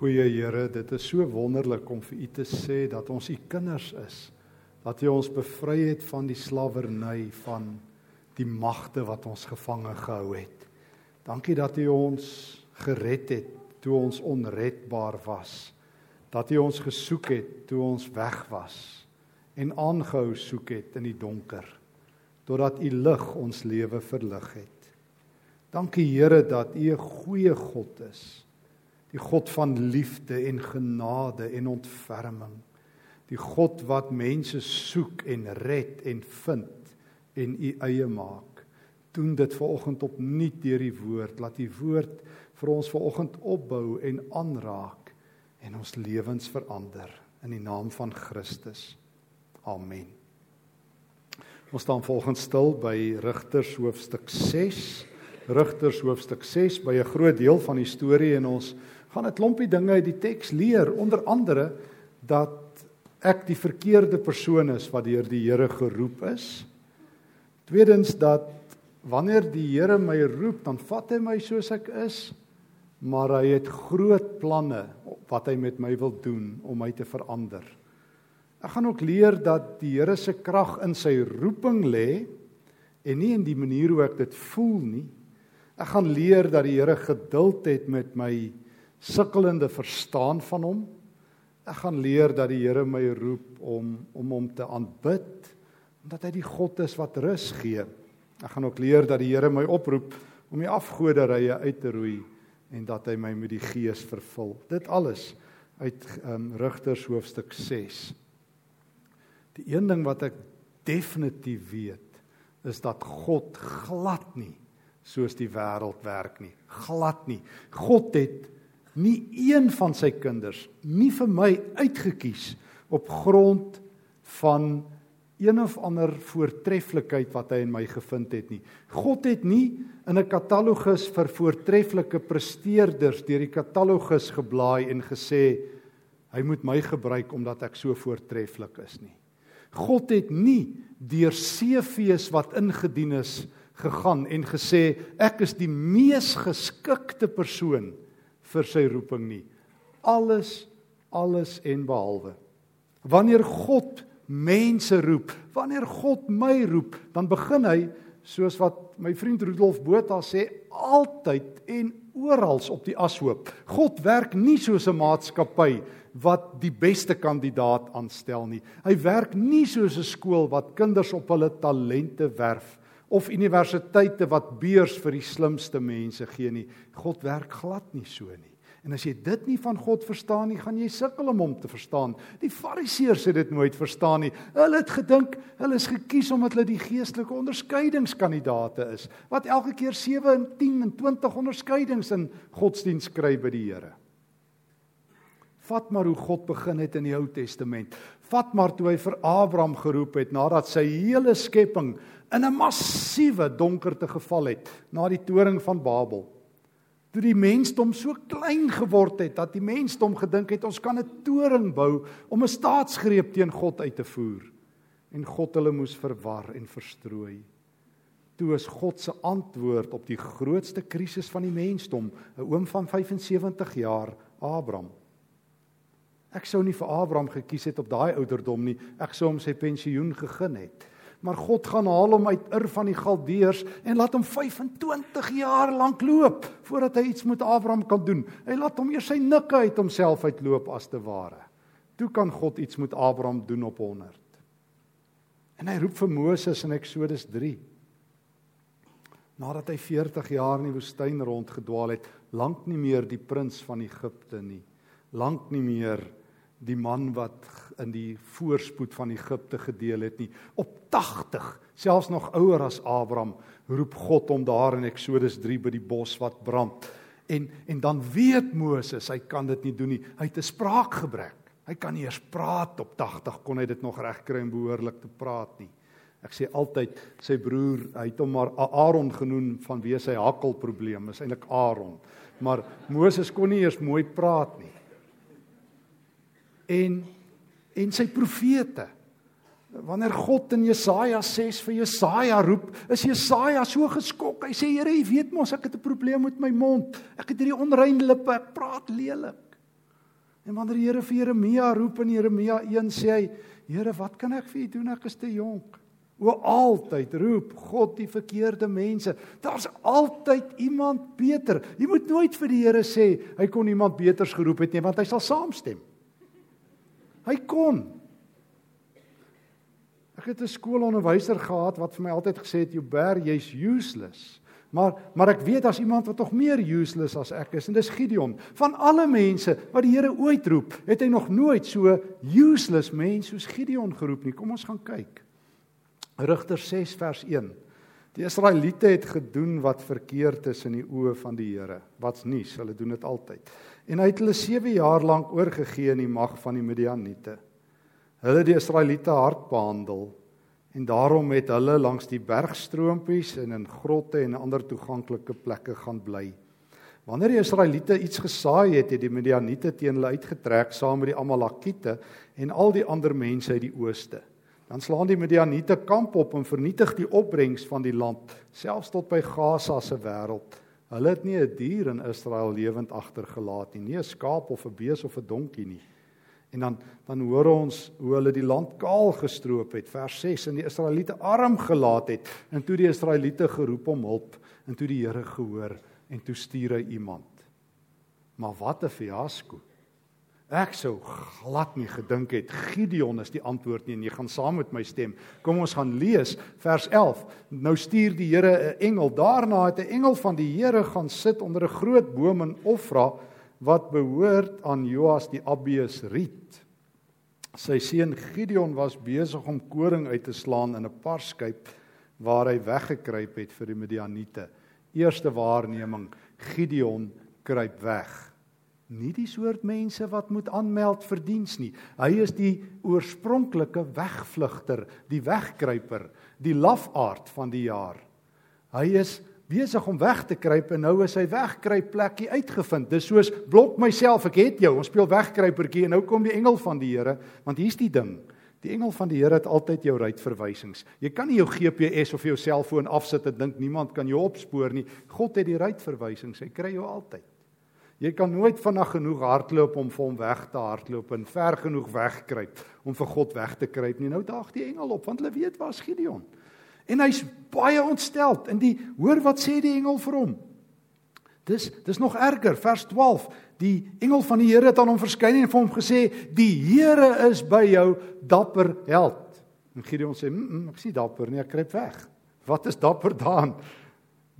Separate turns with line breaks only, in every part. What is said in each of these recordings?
Goeie Here, dit is so wonderlik om vir U te sê dat ons U kinders is. Dat U ons bevry het van die slawerny van die magte wat ons gevange gehou het. Dankie dat U ons gered het toe ons onredbaar was. Dat U ons gesoek het toe ons weg was en aangehou soek het in die donker totdat U lig ons lewe verlig het. Dankie Here dat U 'n goeie God is die God van liefde en genade en ontferming. Die God wat mense soek en red en vind en u eie maak. Doen dit vanoggend opnuut deur die woord. Laat die woord vir ons vanoggend opbou en aanraak en ons lewens verander in die naam van Christus. Amen. Ons staan volgens stil by Rigters hoofstuk 6. Rigters hoofstuk 6 by 'n groot deel van die storie en ons gaan 'n klompie dinge uit die teks leer, onder andere dat ek die verkeerde persoon is wat deur die Here geroep is. Tweedens dat wanneer die Here my roep, dan vat hy my soos ek is, maar hy het groot planne wat hy met my wil doen om my te verander. Ek gaan ook leer dat die Here se krag in sy roeping lê en nie in die manier hoe ek dit voel nie. Ek gaan leer dat die Here geduld het met my sukkelende verstaan van hom. Ek gaan leer dat die Here my roep om om hom te aanbid omdat hy die God is wat rus gee. Ek gaan ook leer dat die Here my oproep om die afgoderye uit te roei en dat hy my met die Gees vervul. Dit alles uit um, Rigters hoofstuk 6. Die een ding wat ek definitief weet is dat God glad nie soos die wêreld werk nie. Glad nie. God het nie een van sy kinders nie vir my uitgekies op grond van een of ander voortreffelikheid wat hy in my gevind het nie. God het nie in 'n katalogus vir voortreffelike presteerders deur die katalogus geblaai en gesê hy moet my gebruik omdat ek so voortreffelik is nie. God het nie deur CV's wat ingedien is gegaan en gesê ek is die mees geskikte persoon vir sy roeping nie. Alles alles en behalwe. Wanneer God mense roep, wanneer God my roep, dan begin hy soos wat my vriend Rudolf Botha sê, altyd en oral op die ashoop. God werk nie soos 'n maatskappy wat die beste kandidaat aanstel nie. Hy werk nie soos 'n skool wat kinders op hulle talente werf of universiteite wat beurs vir die slimste mense gee nie. God werk glad nie so nie. En as jy dit nie van God verstaan nie, gaan jy sukkel om hom te verstaan. Die Fariseërs het dit nooit verstaan nie. Hulle het gedink hulle is gekies omdat hulle die geestelike onderskeidingskandidaate is, wat elke keer 7 en 10 en 20 onderskeidings in godsdienst kry by die Here. Vat maar hoe God begin het in die Ou Testament. Vat maar toe hy vir Abraham geroep het nadat sy hele skepping in 'n massiewe donkerte geval het na die toring van Babel. Toe die mensdom so klein geword het dat die mensdom gedink het ons kan 'n toring bou om 'n staatsgreep teen God uit te voer en God hulle moes verwar en verstrooi. Toe is God se antwoord op die grootste krisis van die mensdom, 'n oom van 75 jaar, Abraham. Ek sou nie vir Abraham gekies het op daai ouderdom nie. Ek sou hom sy pensioen gegee het maar God gaan haal hom uit Ur van die Galdeërs en laat hom 25 jaar lank loop voordat hy iets met Abraham kan doen. Hy laat hom eers sy nikke uit homself uitloop as te ware. Toe kan God iets met Abraham doen op 100. En hy roep vir Moses in Eksodus 3. Nadat hy 40 jaar in die woestyn rondgedwaal het, lank nie meer die prins van Egipte nie, lank nie meer die man wat in die voorspoed van Egipte gedeel het nie. Op 80 selfs nog ouer as Abraham roep God hom daar in Eksodus 3 by die bos wat brand. En en dan weet Moses hy kan dit nie doen nie. Hy het 'n spraakgebrek. Hy kan nie eers praat op 80 kon hy dit nog regkry om behoorlik te praat nie. Ek sê altyd sy broer hy het hom maar Aaron genoem vanweë sy hakkelprobleem is eintlik Aaron. Maar Moses kon nie eers mooi praat nie en en sy profete. Wanneer God in Jesaja 6 vir Jesaja roep, is Jesaja so geskok. Hy sê Here, U weet mos ek het 'n probleem met my mond. Ek het hierdie onrein lippe, ek praat lelik. En wanneer die Here vir Jeremia roep in Jeremia 1 sê hy, Here, wat kan ek vir u doen? Ek is te jonk. O altyd roep God die verkeerde mense. Daar's altyd iemand beter. Jy moet nooit vir die Here sê hy kon iemand beters geroep het nie, want hy sal saamstem. Hy kon. Ek het 'n skoolonderwyser gehad wat vir my altyd gesê het, "Joubert, jy's useless." Maar maar ek weet daar's iemand wat nog meer useless as ek is en dis Gideon. Van alle mense wat die Here ooit roep, het hy nog nooit so useless mens soos Gideon geroep nie. Kom ons gaan kyk. Rigters 6 vers 1. Die Israeliete het gedoen wat verkeerd is in die oë van die Here. Wat's nuus? Hulle doen dit altyd. En hy het hulle 7 jaar lank oorgegee in die mag van die Midianiete. Hulle die Israeliete hard behandel En daarom het hulle langs die bergstroompies en in grotte en ander toeganklike plekke gaan bly. Wanneer die Israeliete iets gesaai het, het die Midianiete teen hulle uitgetrek saam met die Amalekiete en al die ander mense uit die ooste. Dan slaan die Midianiete kamp op en vernietig die opbrengs van die land, selfs tot by Gaza se wêreld. Hulle het nie 'n dier in Israel lewend agtergelaat nie, nie 'n skaap of 'n bees of 'n donkie nie. En dan dan hoor ons hoe hulle die land kaal gestroop het. Vers 6 en die Israeliete arm gelaat het en toe die Israeliete geroep om hulp en toe die Here gehoor en toe stuur hy iemand. Maar wat 'n fiasco. Ek sou glad nie gedink het Gideon is die antwoord nie en jy gaan saam met my stem. Kom ons gaan lees vers 11. Nou stuur die Here 'n engel. Daarna het 'n engel van die Here gaan sit onder 'n groot boom in Ofra wat behoort aan Joas die Abies Riet. Sy seun Gideon was besig om koring uit te slaan in 'n parskyp waar hy weggekruip het vir die Midianiete. Eerste waarneming: Gideon kruip weg. Nie die soort mense wat moet aanmeld vir diens nie. Hy is die oorspronklike wegvlugter, die wegkruiper, die lafaard van die jaar. Hy is besig om weg te kruip en nou is hy wegkruip plekkie uitgevind. Dis soos blok myself, ek het jou. Ons speel wegkruipertjie en nou kom die engel van die Here, want hier's die ding. Die engel van die Here het altyd jou ruitverwysings. Jy kan nie jou GPS of jou selfoon afsit en dink niemand kan jou opspoor nie. God het die ruitverwysings. Hy kry jou altyd. Jy kan nooit vinnig genoeg hardloop om vir hom weg te hardloop en ver genoeg wegkruip om vir God weg te kruip nie. Nou daag die engel op want hulle weet waar's Gideon. En hy's baie ontstel. En die hoor wat sê die engel vir hom? Dis dis nog erger, vers 12. Die engel van die Here het aan hom verskyn en vir hom gesê: "Die Here is by jou, dapper held." En Gideon sê: "Mmm, mm, ek is nie dapper nie, ek kruip weg." Wat is dapper daan?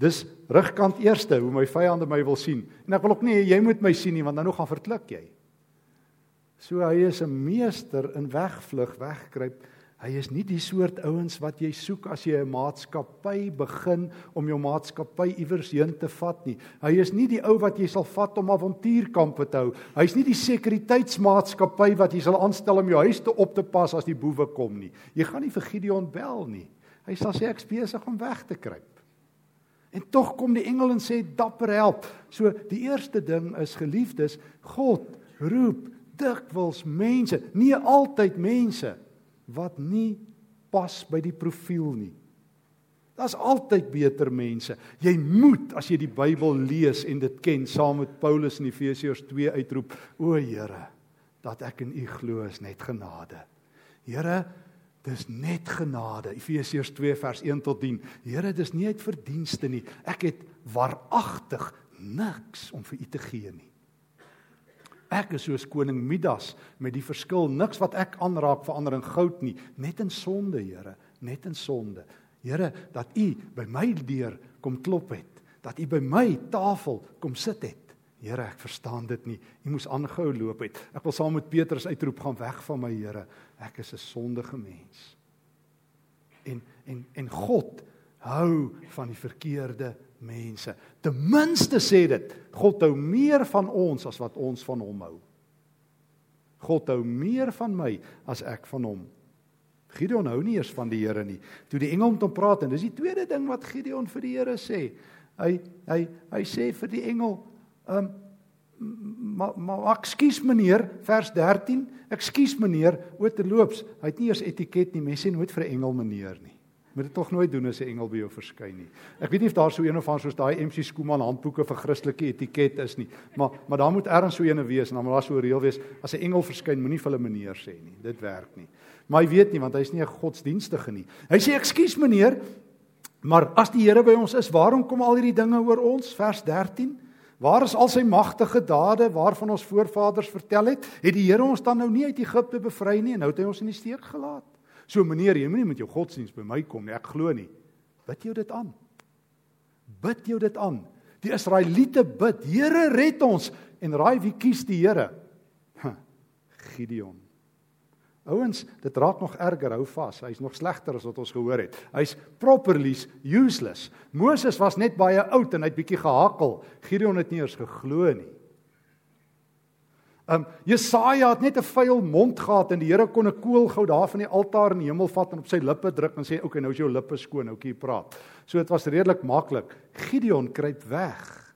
Dis rugkant eerste hoe my vyande my wil sien. En ek wil ook nie jy moet my sien nie want dan nou gaan verklik jy. So hy is 'n meester in wegvlug, wegkruip. Hy is nie die soort ouens wat jy soek as jy 'n maatskappy begin om jou maatskappy iewers heen te vat nie. Hy is nie die ou wat jy sal vat om avontuurkampe te hou. Hy's nie die sekuriteitsmaatskappy wat jy sal aanstel om jou huis te op te pas as die boewe kom nie. Jy gaan nie vir Gideon bel nie. Hy sal sê ek's besig om weg te kruip. En tog kom die engel en sê dapper help. So die eerste ding is geliefdes, God roep dikwels mense, nie altyd mense wat nie pas by die profiel nie. Daar's altyd beter mense. Jy moet as jy die Bybel lees en dit ken saam met Paulus in Efesiërs 2 uitroep: "O Here, dat ek in U glo is net genade." Here, dis net genade. Efesiërs 2 vers 1 tot 10. Here, dis nie uit verdienste nie. Ek het waaragtig niks om vir U te gee nie. Ek is soos koning Midas met die verskil niks wat ek aanraak verander in goud nie, net in sonde, Here, net in sonde. Here, dat U by my deur kom klop het, dat U by my tafel kom sit het. Here, ek verstaan dit nie. U moes aangehou loop het. Ek wil saam met Petrus uitroep, gaan weg van my, Here. Ek is 'n sondige mens. En en en God hou van die verkeerde mense. Ten minste sê dit, God hou meer van ons as wat ons van hom hou. God hou meer van my as ek van hom. Gideon hou nie eers van die Here nie. Toe die engel met hom praat en dis die tweede ding wat Gideon vir die Here sê. Hy hy hy sê vir die engel, ehm um, maar maar ekskuus meneer, vers 13, ekskuus meneer, o terloops, hy het nie eers etiket nie. Mense sê nooit vir 'n engel meneer nie. Moet dit tog nooit doen as 'n engel by jou verskyn nie. Ek weet nie of daar so een of ander soos daai MC Skooman handboeke vir Christelike etiket is nie, maar maar daar moet ergens so eene wees en dan moet daar so 'n reël wees as 'n engel verskyn, moenie vir hulle meneer sê nie. Dit werk nie. Maar hy weet nie want hy's nie 'n godsdienstige nie. Hy sê ekskuus meneer, maar as die Here by ons is, waarom kom al hierdie dinge oor ons? Vers 13 Waar is al sy magtige dade waarvan ons voorvaders vertel het? Het die Here ons dan nou nie uit Egipte bevry nie en nou het hy ons in die steek gelaat? So meneer, jy moenie met jou godsdienst by my kom nie. Ek glo nie. Bid jou dit aan. Bid jou dit aan. Die Israeliete bid, Here red ons en raai wie kies die Here? Gideon. Ouens, dit raak nog erger, hou vas. Hy's nog slegter as wat ons gehoor het. Hy's properly useless. Moses was net baie oud en hy't bietjie gehakel. Gideon het nie eens geglo nie. Um Jesaja het net 'n vuil mond gehad en die Here kon 'n koolgou daar van die altaar in die hemel vat en op sy lippe druk en sê, "Oké, okay, nou is jou lippe skoon, nou kan jy praat." So dit was redelik maklik. Gideon kruip weg.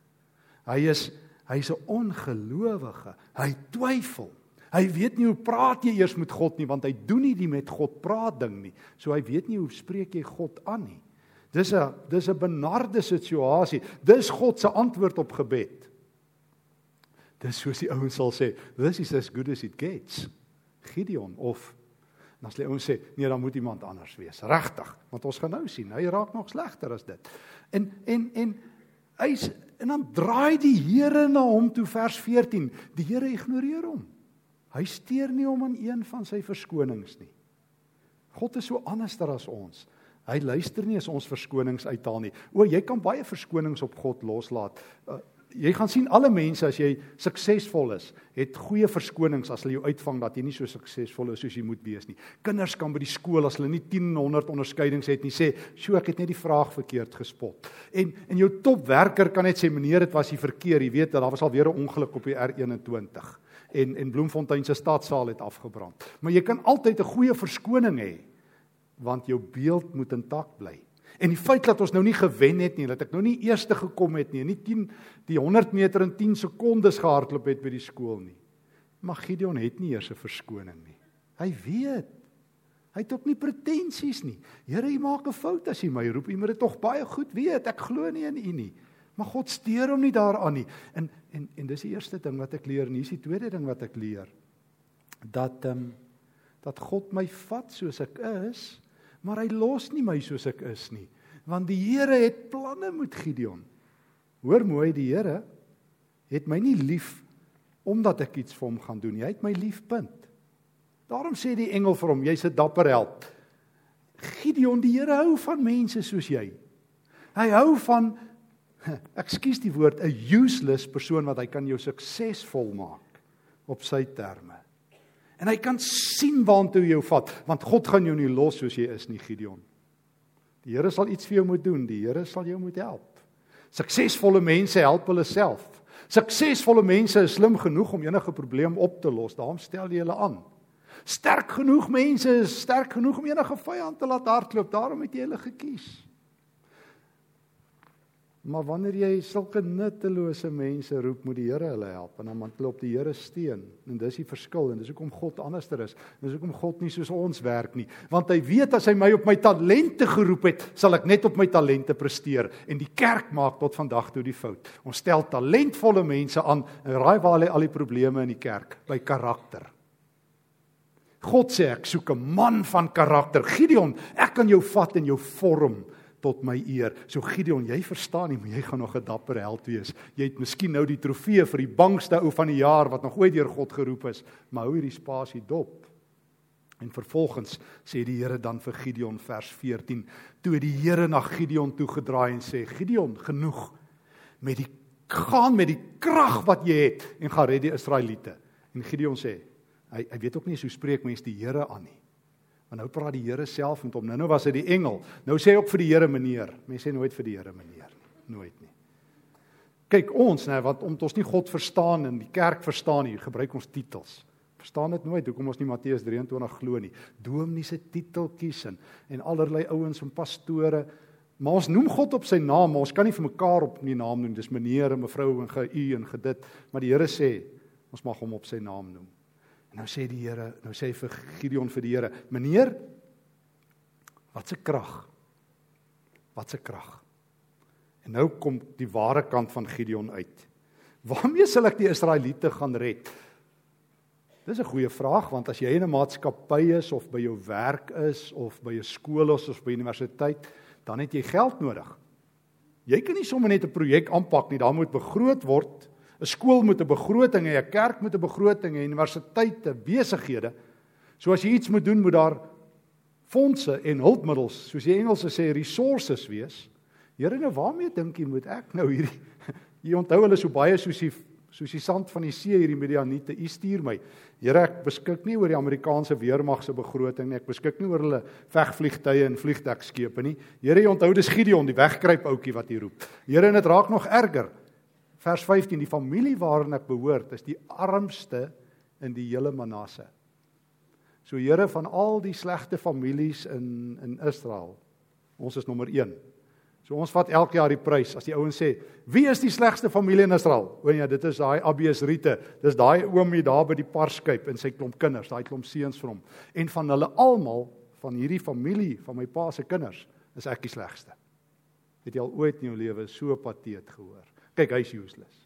Hy is hy's 'n ongelowige. Hy twyfel. Hy weet nie hoe praat jy eers met God nie want hy doen nie die met God praat ding nie. So hy weet nie hoe spreek jy God aan nie. Dis 'n dis 'n benarde situasie. Dis God se antwoord op gebed. Dis soos die ouens sal sê, this is as good as it gets. Gideon of dan sê ouens sê, nee, dan moet iemand anders wees. Regtig, want ons gaan nou sien, hy raak nog slegter as dit. En en en hy's en dan draai die Here na hom toe vers 14. Die Here ignoreer hom. Hy steur nie hom aan een van sy verskonings nie. God is so anderster as ons. Hy luister nie as ons verskonings uithaal nie. O, jy kan baie verskonings op God loslaat. Uh, jy gaan sien alle mense as jy suksesvol is, het goeie verskonings as hulle jou uitvang dat jy nie so suksesvol is soos jy moet wees nie. Kinders kan by die skool as hulle nie 10 en 100 onderskeidings het nie sê, "Sjoe, ek het net die vraag verkeerd gespot." En en jou topwerker kan net sê, "Meneer, dit was die verkeer, jy weet, daar was al weer 'n ongeluk op die R21." En en Bloemfontein se stadsaal het afgebrand. Maar jy kan altyd 'n goeie verskoning hê want jou beeld moet intak bly. En die feit dat ons nou nie gewen het nie, dat ek nou nie eerste gekom het nie, nie 10 die 100 meter in 10 sekondes gehardloop het by die skool nie. Maar Gideon het nie eers 'n verskoning nie. Hy weet. Hy het ook nie pretensies nie. Here, U maak 'n fout as U my roep. U moet dit tog baie goed weet. Ek glo nie in U nie. Maar God steur hom nie daaraan nie. En en en dis die eerste ding wat ek leer en hier is die tweede ding wat ek leer. Dat ehm um, dat God my vat soos ek is maar hy los nie my soos ek is nie. Want die Here het planne met Gideon. Hoor mooi die Here het my nie lief omdat ek iets vir hom gaan doen hy het my lief punt. Daarom sê die engel vir hom jy's 'n dapper held. Gideon die Here hou van mense soos jy. Hy hou van ekskuus die woord 'n useless persoon wat hy kan jou suksesvol maak op sy terme En hy kan sien waantoe jou vat, want God gaan jou nie los soos jy is nie, Gideon. Die Here sal iets vir jou moet doen, die Here sal jou moet help. Suksesvolle mense help hulle self. Suksesvolle mense is slim genoeg om enige probleem op te los. Daarom stel jy hulle aan. Sterk genoeg mense is sterk genoeg om enige vyand te laat hardloop. Daarom het jy hulle gekies. Maar wanneer jy sulke nuttelose mense roep, moet die Here hulle help en dan moet hulle op die Here steun. En dis die verskil en dis hoekom God anderster is. Dis hoekom God nie soos ons werk nie, want hy weet as hy my op my talente geroep het, sal ek net op my talente presteer en die kerk maak tot vandag toe die fout. Ons stel talentvolle mense aan en raai waar lê al die probleme in die kerk? By karakter. God sê ek soek 'n man van karakter. Gideon, ek kan jou vat en jou vorm tot my eer. So Gideon, jy verstaan nie, maar jy gaan nog 'n dapper held wees. Jy het miskien nou die trofee vir die bangste ou van die jaar wat nog ooit deur God geroep is, maar hou hierdie spasie dop. En vervolgens sê die Here dan vir Gideon vers 14, toe die Here na Gideon toe gedraai en sê: "Gideon, genoeg met die gaan met die krag wat jy het en gaan red die Israeliete." En Gideon sê: "Hy hy weet ook nie hoe spreek mense die Here aan nie." Maar nou praat die Here self met hom. Nou nou was dit die engel. Nou sê hy ook vir die Here meneer. Mense sê nooit vir die Here meneer nie. Nooit nie. Kyk ons nê wat om ons nie God verstaan en die kerk verstaan nie, gebruik ons titels. Verstaan dit nooit hoekom ons nie Matteus 23 glo nie. Dominee se titel kies en en allerlei ouens en pastore. Maar ons noem God op sy naam, maar ons kan nie vir mekaar op nie naam noem. Dis meneer en mevrou en ge u en gedit. Maar die Here sê ons mag hom op sy naam noem. Nou sê die Here, nou sê vir Gideon vir die Here: "Meneer, wat se krag Wat 'n krag. En nou kom die ware kant van Gideon uit. Waarmee sal ek die Israeliete gaan red? Dis 'n goeie vraag want as jy in 'n maatskappy is of by jou werk is of by 'n skool of by universiteit, dan het jy geld nodig. Jy kan nie sommer net 'n projek aanpak nie, daar moet begroot word. 'n Skool moet 'n begroting hê, 'n kerk moet 'n begroting hê, universiteite, besighede. So as jy iets moet doen, moet daar fondse en hulpmiddels, soos die Engelse sê, resources wees. Here, nou waarmee dink jy moet ek nou hierdie Jy onthou hulle so baie soos die soos die sand van die see hierdie Midianiete. U stuur my. Here, ek beskik nie oor die Amerikaanse weermag se begroting nie. Ek beskik nie oor hulle vegvliegtye en vliegdekskepe nie. Here, jy onthou dis Gideon, die wegkruip ouetjie wat hier roep. Here, en dit raak nog erger. Vers 15: Die familie waarin ek behoort, is die armste in die hele Manasse. So Here van al die slegte families in in Israel. Ons is nommer 1. So ons vat elke jaar die prys as die ouens sê, "Wie is die slegste familie in Israel?" O ja, dit is daai Abies Rite. Dis daai oomie daar by die parskyp en sy klomp kinders, daai klomp seuns vir hom. En van hulle almal, van hierdie familie van my pa se kinders, is ek die slegste. Het jy al ooit in jou lewe so pateet gehoor? Kyk, hy's useless.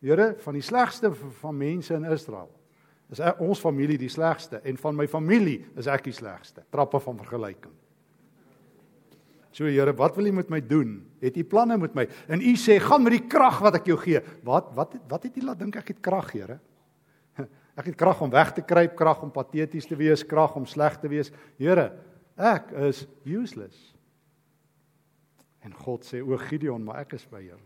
Here, van die slegste van mense in Israel, is ek, ons familie die slegste en van my familie is ek die slegste. Trappe van vergelyking. So Here, wat wil U met my doen? Het U planne met my? En U sê, "Gaan met die krag wat ek jou gee." Wat wat wat het U laat dink ek het krag, Here? Ek het krag om weg te kruip, krag om pateties te wees, krag om sleg te wees. Here, ek is useless. En God sê, "O Gideon, maar ek is by jou."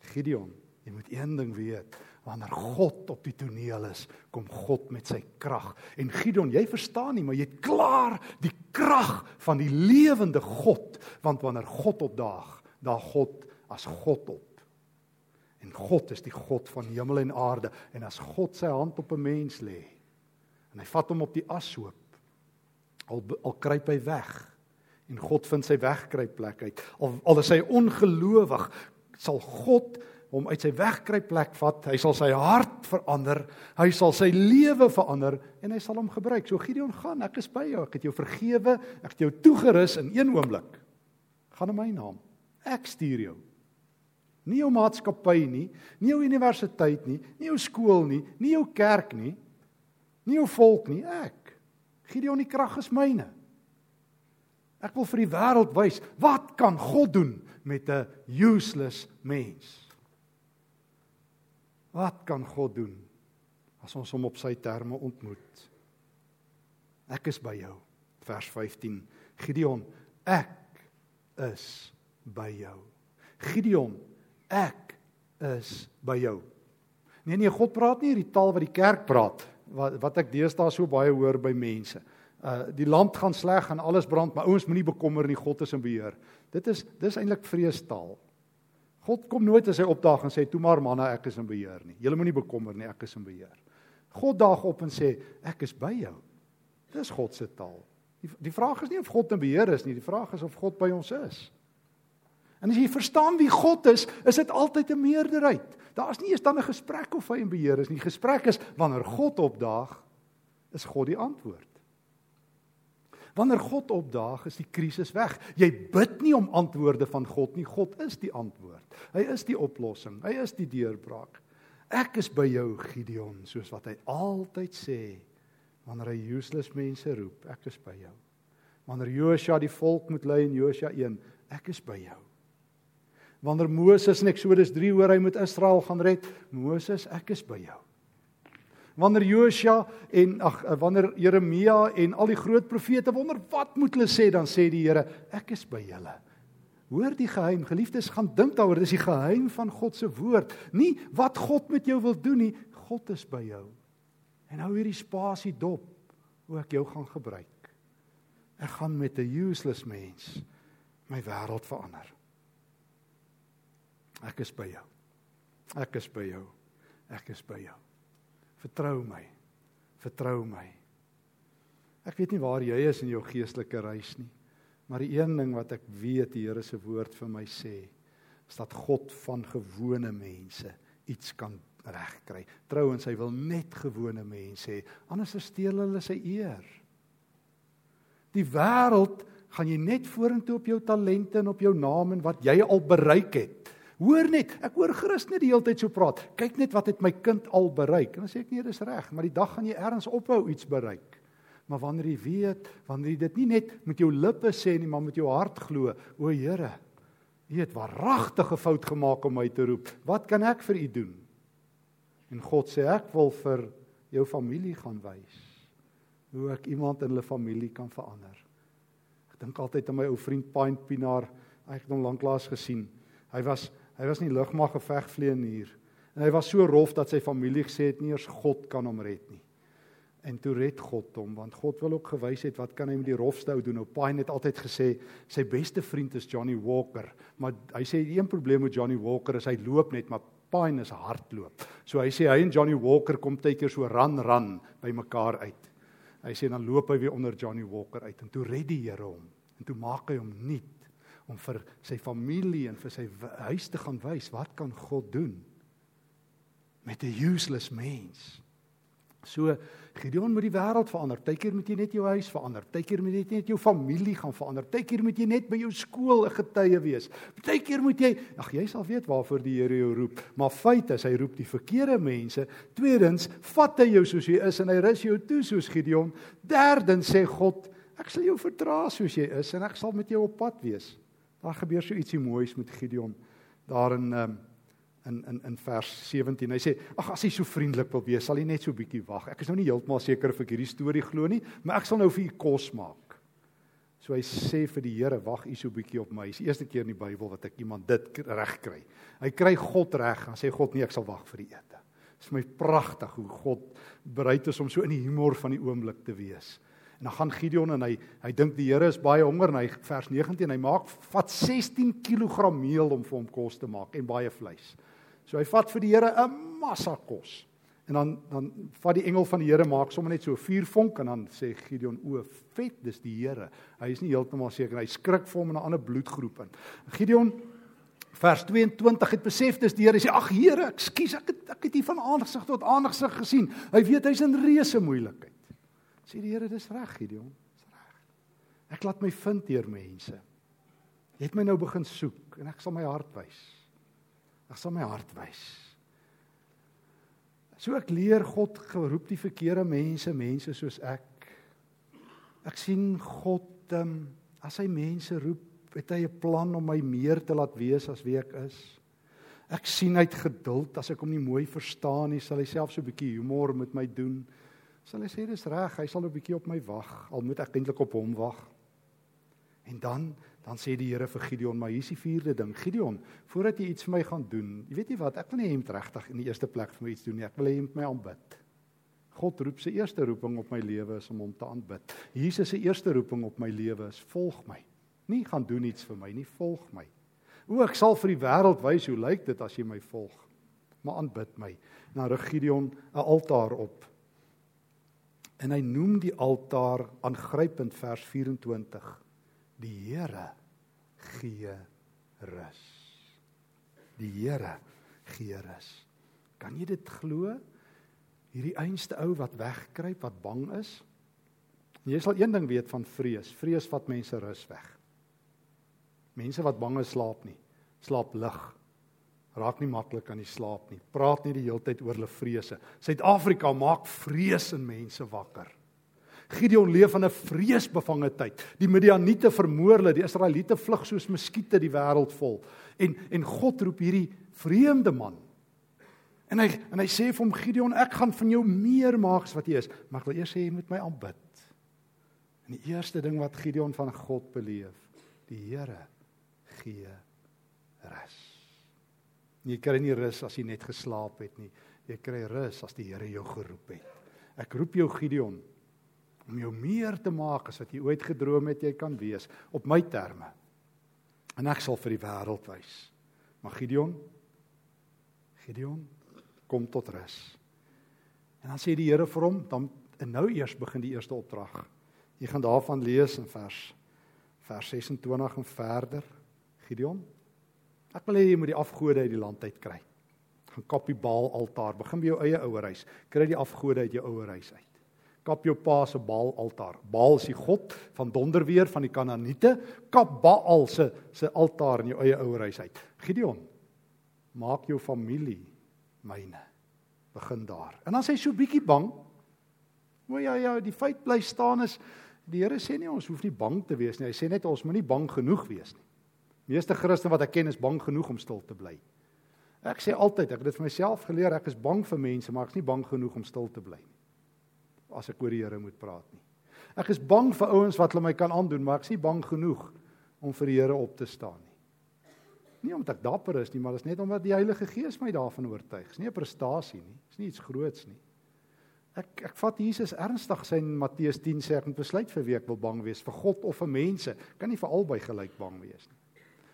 Gideon, jy moet een ding weet wanneer God op die toneel is, kom God met sy krag. En Gideon, jy verstaan nie, maar jy het klaar die krag van die lewende God, want wanneer God opdaag, daag God as God op. En God is die God van hemel en aarde en as God sy hand op 'n mens lê en hy vat hom op die ashoop al al kruip hy weg en God vind sy wegkruipplek uit al al is hy ongelowig sal God hom uit sy wegkruipplek vat. Hy sal sy hart verander. Hy sal sy lewe verander en hy sal hom gebruik. So Gideon gaan, ek is by jou. Ek het jou vergewe. Ek het jou toegerus in een oomblik. Gaan in my naam. Ek stuur jou. Nie jou maatskappy nie, nie jou universiteit nie, nie jou skool nie, nie jou kerk nie, nie jou volk nie, ek. Gideon, die krag is myne. Ek wil vir die wêreld wys wat kan God doen met 'n useless mens. Wat kan God doen as ons hom op sy terme ontmoet? Ek is by jou. Vers 15. Gideon, ek is by jou. Gideon, ek is by jou. Nee nee, God praat nie hierdie taal wat die kerk praat wat wat ek deesdae so baie hoor by mense. Uh die land gaan sleg en alles brand, maar ouens moenie bekommer nie, God is in beheer. Dit is dis eintlik vreestaal. God kom nooit as hy opdaag en sê toe maar manne ek is in beheer nie. Julle moenie bekommer nie, ek is in beheer. God daag op en sê ek is by jou. Dis God se taal. Die, die vraag is nie of God in beheer is nie, die vraag is of God by ons is. En as jy verstaan wie God is, is dit altyd 'n meerderheid. Daar's nie eens dan 'n gesprek of hy in beheer is nie. Die gesprek is wanneer God opdaag, is God die antwoord. Wanneer God opdaag, is die krisis weg. Jy bid nie om antwoorde van God nie. God is die antwoord. Hy is die oplossing. Hy is die deurbraak. Ek is by jou Gideon, soos wat hy altyd sê wanneer hy useless mense roep. Ek is by jou. Wanneer Josua die volk moet lei in Josua 1, ek is by jou. Wanneer Moses in Eksodus 3 hoor hy moet Israel gaan red, Moses, ek is by jou wanneer Josua en ag eh, wanneer Jeremia en al die groot profete wonder wat moet hulle sê dan sê die Here ek is by julle. Hoor die geheim, geliefdes, gaan dink daaroor, dis die geheim van God se woord. Nie wat God met jou wil doen nie, God is by jou. En hou hierdie spasie dop hoe ek jou gaan gebruik. Ek gaan met 'n useless mens my wêreld verander. Ek is by jou. Ek is by jou. Ek is by jou. Vertrou my. Vertrou my. Ek weet nie waar jy is in jou geestelike reis nie, maar die een ding wat ek weet die Here se woord vir my sê, is dat God van gewone mense iets kan regkry. Trouwens, hy wil net gewone mense hê, anders steel hulle sy eer. Die wêreld gaan jy net vorentoe op jou talente en op jou naam en wat jy al bereik het. Hoor net, ek hoor Christus die hele tyd so praat. Kyk net wat het my kind al bereik. En dan sê ek nee, dis reg, maar die dag gaan jy ergens ophou iets bereik. Maar wanneer jy weet, wanneer jy dit nie net met jou lippe sê nie, maar met jou hart glo, o Here, U het waaragtige fout gemaak om my te roep. Wat kan ek vir U doen? En God sê ek wil vir jou familie gaan wys hoe ek iemand in hulle familie kan verander. Ek dink altyd aan my ou vriend Pint Pinaar. Ek het hom lanklaas gesien. Hy was hy was nie lugmag gevegvlieënier en hy was so rof dat sy familie gesê het nie eers God kan hom red nie. En toe red God hom want God wil ook gewys het wat kan hy met die rofste ou doen. Nou Pine het altyd gesê sy beste vriend is Johnny Walker, maar hy sê een probleem met Johnny Walker is hy loop net maar Pine is hardloop. So hy sê hy en Johnny Walker kom tyd keer so ran ran by mekaar uit. Hy sê dan loop hy weer onder Johnny Walker uit en toe red die Here hom. En toe maak hy hom nuut om vir sy familie en vir sy huis te gaan wys wat kan God doen met 'n useless mens. So Gideon moet die wêreld verander. Partykeer moet jy net jou huis verander. Partykeer moet jy net jou familie gaan verander. Partykeer moet jy net by jou skool 'n getuie wees. Partykeer moet jy, ag jy sal weet waarvoor die Here jou roep. Maar feit is hy roep die verkeerde mense. Tweedens, vat hy jou soos jy is en hy rus jou toe soos Gideon. Derdens sê God, ek sal jou verdra soos jy is en ek sal met jou op pad wees. Daar gebeur so ietsie moois met Gideon. Daarin ehm um, in in in vers 17. Hy sê: "Ag as hy so vriendelik wil wees, sal hy net so bietjie wag. Ek is nou nie heeltemal seker of ek hierdie storie glo nie, maar ek sal nou vir u kos maak." So hy sê vir die Here: "Wag u so bietjie op my." Dis die eerste keer in die Bybel wat ek iemand dit reg kry. Hy kry God reg en sê God: "Nee, ek sal wag vir die ete." Dit is my pragtig hoe God bereid is om so in die humor van die oomblik te wees. En dan gaan Gideon en hy hy dink die Here is baie honger en hy vers 19 hy maak vat 16 kg meel om vir hom kos te maak en baie vleis. So hy vat vir die Here 'n massa kos. En dan dan vat die engel van die Here maak sommer net so 'n vuurvonk en dan sê Gideon o, vet, dis die Here. Hy is nie heeltemal seker hy skrik vir hom in 'n ander bloedgroep in. Gideon vers 22 het besef dis die Here. Hy sê ag Here, ekskuus, ek het ek het hier van aangesig tot aangesig gesien. Hy weet hy's in reuse moeilikheid. Sê die Here, dis reg Gideon, dis reg. Ek laat my vind deur mense. Jy het my nou begin soek en ek sal my hart wys. Ek sal my hart wys. So ek leer God geroep die verkeerde mense, mense soos ek. Ek sien God um, as hy mense roep, het hy 'n plan om my meer te laat wees as wie ek is. Ek sien het geduld as ek hom nie mooi verstaan nie, sal hy self so 'n bietjie humor met my doen. Sal hy sê dis reg, hy sal 'n bietjie op my wag, al moet ek eintlik op hom wag. En dan Dan sê die Here vir Gideon, maar hier's die vierde ding. Gideon, voordat jy iets vir my gaan doen, jy weet nie wat, ek wil nie moet regtig in die eerste plek vir my iets doen nie. Ek wil hê jy moet my aanbid. God roep sy eerste roeping op my lewe is om hom te aanbid. Jesus se eerste roeping op my lewe is volg my. Nie gaan doen iets vir my nie, volg my. O, ek sal vir die wêreld wys hoe lyk dit as jy my volg. Maar aanbid my. Na Gideon 'n altaar op. En hy noem die altaar aangrypend vers 24 Die Here gee rus. Die Here gee rus. Kan jy dit glo? Hierdie einste ou wat wegkruip, wat bang is. Jy sal een ding weet van vrees. Vrees vat mense rus weg. Mense wat bang is, slaap nie. Slaap lig. Raak nie maklik aan die slaap nie. Praat nie die hele tyd oor hulle vrese. Suid-Afrika maak vrees in mense wakker. Gideon leef in 'n vreesbevange tyd. Die Midianiete vermoor hulle, die Israeliete vlug soos muskiete die wêreld vol. En en God roep hierdie vreemde man. En hy en hy sê vir hom Gideon, ek gaan van jou meer maak as wat jy is, maar ek wil eers sê jy moet my aanbid. En die eerste ding wat Gideon van God beleef, die Here gee rus. Jy kry nie rus as jy net geslaap het nie. Jy kry rus as die Here jou geroep het. Ek roep jou Gideon, om jou meer te maak as wat jy ooit gedroom het jy kan wees op my terme. En ek sal vir die wêreld wys. Maar Gideon Gideon kom tot rus. En dan sê die Here vir hom, dan en nou eers begin die eerste opdrag. Jy gaan daarvan lees in vers vers 26 en verder. Gideon, ek wil hê jy moet die afgode uit die land uit kry. Gaan kap die Baal altaar, begin by jou eie ouerhuis. Kry die afgode uit jou ouerhuis uit Kap jou pa se Baal altaar. Baal is die god van donderweer van die Kanaaniete. Kap Baal se se altaar in jou eie ouerhuis uit. Gideon, maak jou familie myne. Begin daar. En dan sê hy so bietjie bang. O ja ja, die feit bly staan is die Here sê nie ons hoef nie bang te wees nie. Hy sê net ons moenie bang genoeg wees nie. Meeste Christene wat ek ken is bang genoeg om stil te bly. Ek sê altyd, ek het dit vir myself geleer, ek is bang vir mense, maar ek is nie bang genoeg om stil te bly nie. As ek oor die Here moet praat nie. Ek is bang vir ouens wat hulle my kan aandoen, maar ek is nie bang genoeg om vir die Here op te staan nie. Nie omdat ek dapper is nie, maar dit is net omdat die Heilige Gees my daarvan oortuig. Dis nie 'n prestasie nie. Dis nie iets groots nie. Ek ek vat Jesus ernstig sy in Matteus 10 sê ek moet besluit vir wie ek wil bang wees, vir God of vir mense. Kan nie vir albei gelyk bang wees nie.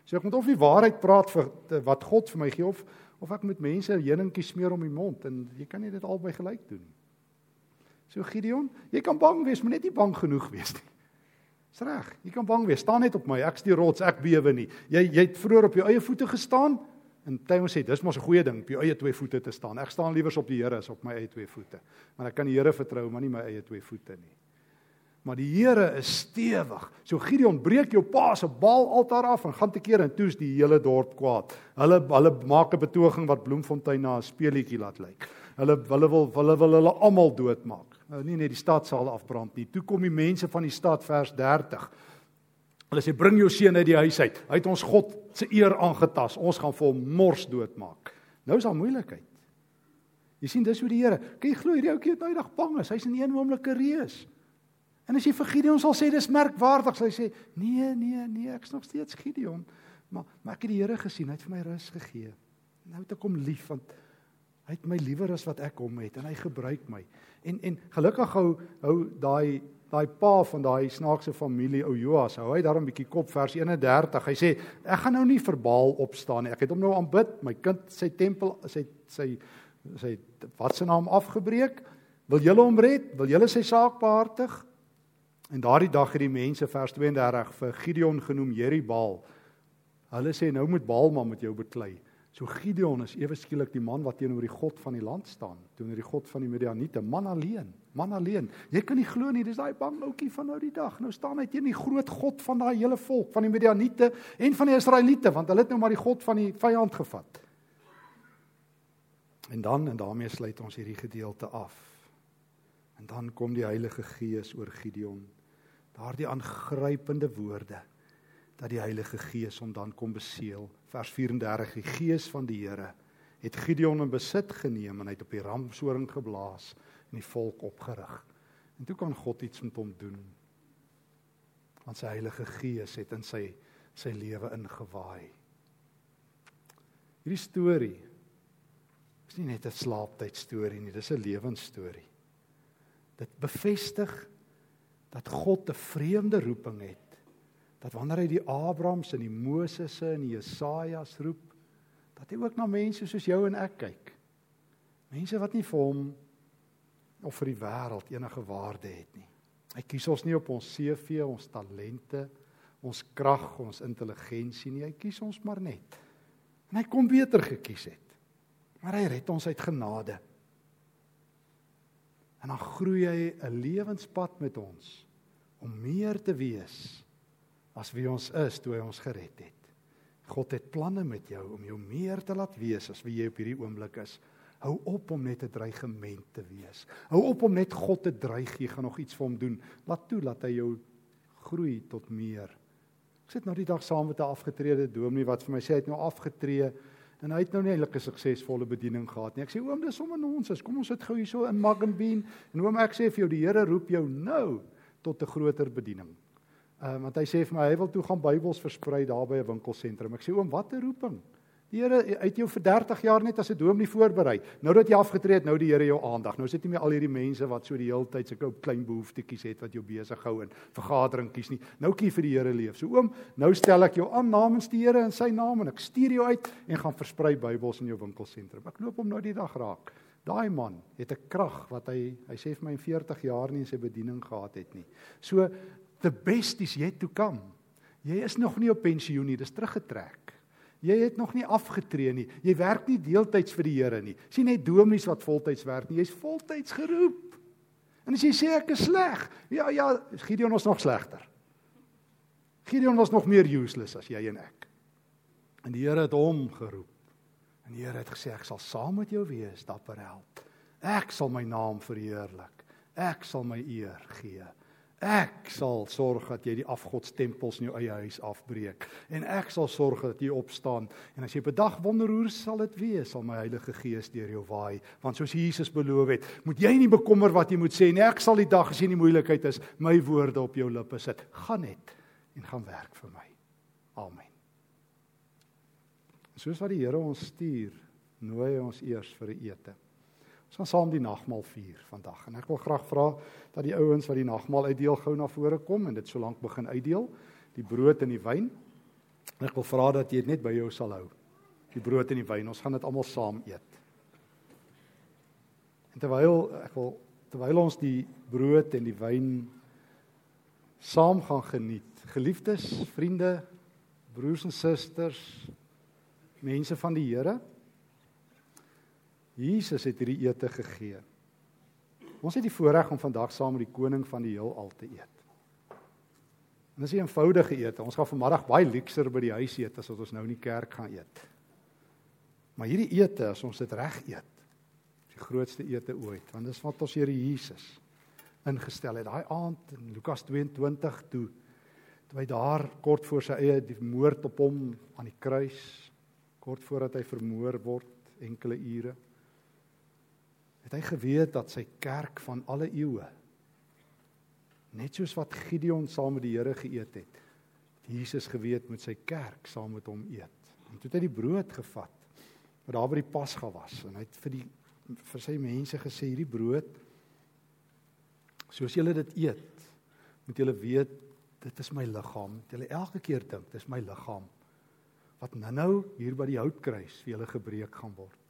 So ek moet of die waarheid praat vir wat God vir my gee of of ek moet mense heuningkie smeer om die mond en jy kan nie dit albei gelyk doen nie. So Gideon, jy kan bang wees, maar net nie bang genoeg wees nie. Dis reg. Jy kan bang wees. Staan net op my. Ek's die rots, ek bewe nie. Jy jy het vroeër op jou eie voete gestaan en jy moet sê dis mos 'n goeie ding op jou eie twee voete te staan. Ek staan liewer op die Here as op my eie twee voete. Maar ek kan die Here vertrou, maar nie my eie twee voete nie. Maar die Here is stewig. So Gideon breek jou pa se Baal altaar af en gaan te keer en toets die hele dorp kwaad. Hulle hulle maak 'n betoging wat Bloemfontein na 'n speelietjie laat lyk. Hulle hulle wil hulle wil hulle almal doodmaak. Nou nie net die stad sal afbrand nie. Toe kom die mense van die stad vers 30. Hulle sê bring jou seun uit die huis uit. Hy het ons God se eer aangetas. Ons gaan vir hom mors doodmaak. Nou is daar moeilikheid. Jy sien dis hoe die Here. Kyk glo hierdie ouetjie het nou eendag bang is. Hy's in een oomblik 'n reus. En as jy vir Gideon sal sê dis merkwaardig, sal hy sê nee, nee, nee, ek's nog steeds Gideon. Maar maar ek het die Here gesien, hy het vir my rus gegee. Nou het ek hom lief want hy het my liewer as wat ek hom het en hy gebruik my. En en gelukkig hou hou daai daai pa van daai snaakse familie ou Joas, hou hy daarom bietjie kop vers 31. Hy sê ek gaan nou nie verbaal opstaan nie. Ek het hom nou aanbid, my kind sy tempel sy sy sy wat se naam afgebreek. Wil julle hom red? Wil julle sy saak behartig? En daardie dag het die mense vers 32 vir Gideon genoem Jeribaal. Hulle sê nou moet Baal maar met jou beklei. So Gideon is ewe skielik die man wat teenoor die God van die land staan, teenoor die God van die Midianiete, man alleen, man alleen. Jy kan nie glo nie, dis daai bang ouetjie van nou die dag. Nou staan hy teen die groot God van daai hele volk, van die Midianiete en van die Israeliete, want hulle het nou maar die God van die vyand gevat. En dan en daarmee sluit ons hierdie gedeelte af. En dan kom die Heilige Gees oor Gideon daardie aangrypende woorde dat die Heilige Gees hom dan kom beseël. Vers 34: Die Gees van die Here het Gideon in besit geneem en hy het op die ramshoring geblaas en die volk opgerig. En toe kan God iets met hom doen. Want sy Heilige Gees het in sy sy lewe ingewaai. Hierdie storie is nie net 'n slaaptyd storie nie, dis 'n lewensstorie. Dit bevestig dat God 'n vreemde roeping het. Dat wanneer hy die Abrahams en die Mosesse en die Jesajas roep, dat hy ook na mense soos jou en ek kyk. Mense wat nie vir hom of vir die wêreld enige waarde het nie. Hy kies ons nie op ons CV, ons talente, ons krag, ons intelligensie nie. Hy kies ons maar net. En hy kom beter gekies het. Maar hy red ons uit genade. En dan groei hy 'n lewenspad met ons om meer te wees as wie ons is toe hy ons gered het. God het planne met jou om jou meer te laat wees as wie jy op hierdie oomblik is. Hou op om net 'n dreigement te wees. Hou op om net God te dreig jy gaan nog iets vir hom doen. Laat toe dat hy jou groei tot meer. Ek sit nou die dag saam met 'n afgetrede dominee wat vir my sê hy het nou afgetree En hy het nou nie eintlik 'n suksesvolle bediening gehad nie. Ek sê oom, dis sommer nonsens. Kom ons sit gou hier so in Magenbeen en oom ek sê vir jou die Here roep jou nou tot 'n groter bediening. Ehm uh, want hy sê vir my hy wil toe gaan Bybels versprei daar by 'n winkelsentrum. Ek sê oom, wat 'n roeping. Die Here uit jou vir 30 jaar net as 'n dominee voorberei. Nou dat jy afgetree het, nou die Here jou aandag. Nou sit nie meer al hierdie mense wat so die hele tyd sulke klein behoeftetjies het wat jou besig hou in vergaderingkies nie. Nou kie vir die Here leef. So oom, nou stel ek jou aan namens die Here in sy naam en ek stuur jou uit en gaan versprei Bybels in jou winkelsentrum. Ek loop hom nou die dag raak. Daai man het 'n krag wat hy hy sê vir my in 40 jaar nie in sy bediening gehad het nie. So the best is yet to come. Jy is nog nie op pensioen nie, dis teruggetrek. Jy het nog nie afgetree nie. Jy werk nie deeltyds vir die Here nie. Sien net dominees wat voltyds werk nie. Jy's voltyds geroep. En as jy sê ek is sleg, ja ja, Gideon was nog slegter. Gideon was nog meer useless as jy en ek. En die Here het hom geroep. En die Here het gesê ek sal saam met jou wees, dapper held. Ek sal my naam verheerlik. Ek sal my eer gee. Ek sal sorg dat jy die afgodstempels in jou eie huis afbreek. En ek sal sorg dat jy opstaan. En as jy bedag wonder hoe sal dit wees sal my Heilige Gees deur jou waai. Want soos Jesus beloof het moet jy nie bekommer wat jy moet sê nie. Ek sal die dag as jy in die moeilikheid is my woorde op jou lippe sit. Gaan net en gaan werk vir my. Amen. Soos wat die Here ons stuur nooi ons eers vir 'n ete Ons gaan saam die nagmaal vier vandag en ek wil graag vra dat die ouens wat die nagmaal uitdeel gou na vore kom en dit so lank begin uitdeel, die brood en die wyn. En ek wil vra dat jy dit net by jou sal hou. Die brood en die wyn, ons gaan dit almal saam eet. En terwyl ek wil terwyl ons die brood en die wyn saam gaan geniet, geliefdes, vriende, broers en susters, mense van die Here, Jesus het hierdie ete gegee. Ons het die voorreg om vandag saam met die koning van die heelal te eet. En dis 'n eenvoudige ete. Ons gaan vanmiddag baie luukser by die huis eet as wat ons nou in die kerk gaan eet. Maar hierdie ete, as ons dit reg eet, is die grootste ete ooit, want dis wat ons Here Jesus ingestel het. Daai aand in Lukas 22 toe toe hy daar kort voor sy eie die moord op hom aan die kruis kort voordat hy vermoor word enkele ure het hy geweet dat sy kerk van alle eeue net soos wat Gideon saam met die Here geëet het, het Jesus geweet met sy kerk saam met hom eet. En toe het hy die brood gevat wat daar by die Pasga was en hy het vir die vir sy mense gesê hierdie brood soos julle dit eet, moet julle weet dit is my liggaam. Julle elke keer dink, dis my liggaam wat nou-nou hier by die houtkruis vir julle gebreek gaan word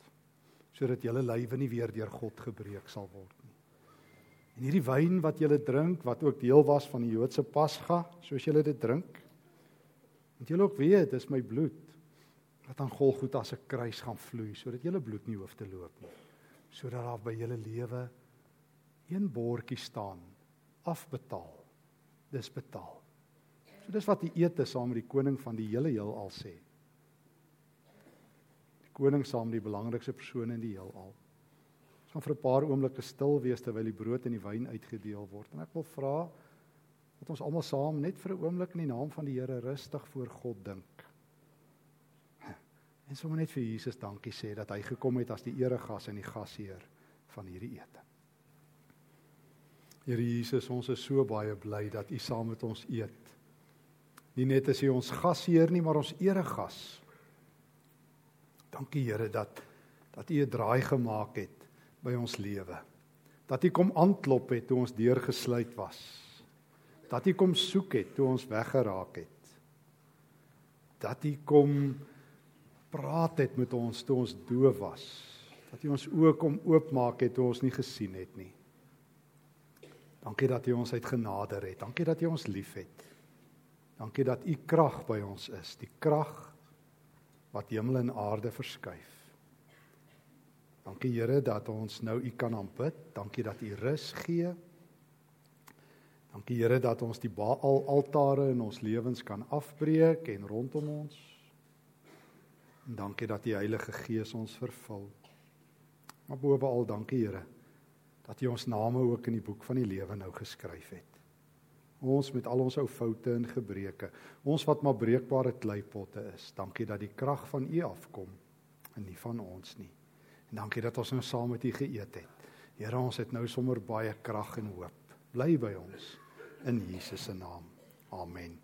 sodat julle lywe nie weer deur God gebreek sal word nie. En hierdie wyn wat julle drink, wat ook deel was van die Joodse Pasga, soos julle dit drink, moet julle ook weet, dis my bloed wat aan Golgotha se kruis gaan vloei sodat julle bloed nie hoef te loop nie. Sodat daar by julle lewe een bordjie staan, afbetaal. Dis betaal. So dis wat die ete saam met die koning van die hele heelal sê koning saam die belangrikste persone in die heelal. Ons gaan vir 'n paar oomblikke stil wees terwyl die brood en die wyn uitgedeel word. En ek wil vra dat ons almal saam net vir 'n oomblik in die naam van die Here rustig voor God dink. En sommer net vir Jesus dankie sê dat hy gekom het as die eregas en die gasheer van hierdie ete. Here Jesus, ons is so baie bly dat U saam met ons eet. Nie net as U ons gasheer nie, maar ons eregas. Dankie Here dat dat U 'n draai gemaak het by ons lewe. Dat U kom aanklop het toe ons deurgesluit was. Dat U kom soek het toe ons weggeraak het. Dat U kom praat het met ons toe ons doof was. Dat U ons oë kom oopmaak het toe ons nie gesien het nie. Dankie dat U ons uit genade red. Dankie dat U ons liefhet. Dankie dat U krag by ons is. Die krag wat hemel en aarde verskuif. Dankie Here dat ons nou U kan aanbid. Dankie dat U rus gee. Dankie Here dat ons die Baal altare in ons lewens kan afbreek en rondom ons. En dankie dat die Heilige Gees ons vervul. Maar bo al dankie Here dat U ons name ook in die boek van die lewe nou geskryf het. Ons met al ons ou foute en gebreke, ons wat maar breekbare kleipotte is. Dankie dat die krag van U afkom en nie van ons nie. En dankie dat ons nou saam met U geëet het. Here, ons het nou sommer baie krag en hoop. Bly by ons in Jesus se naam. Amen.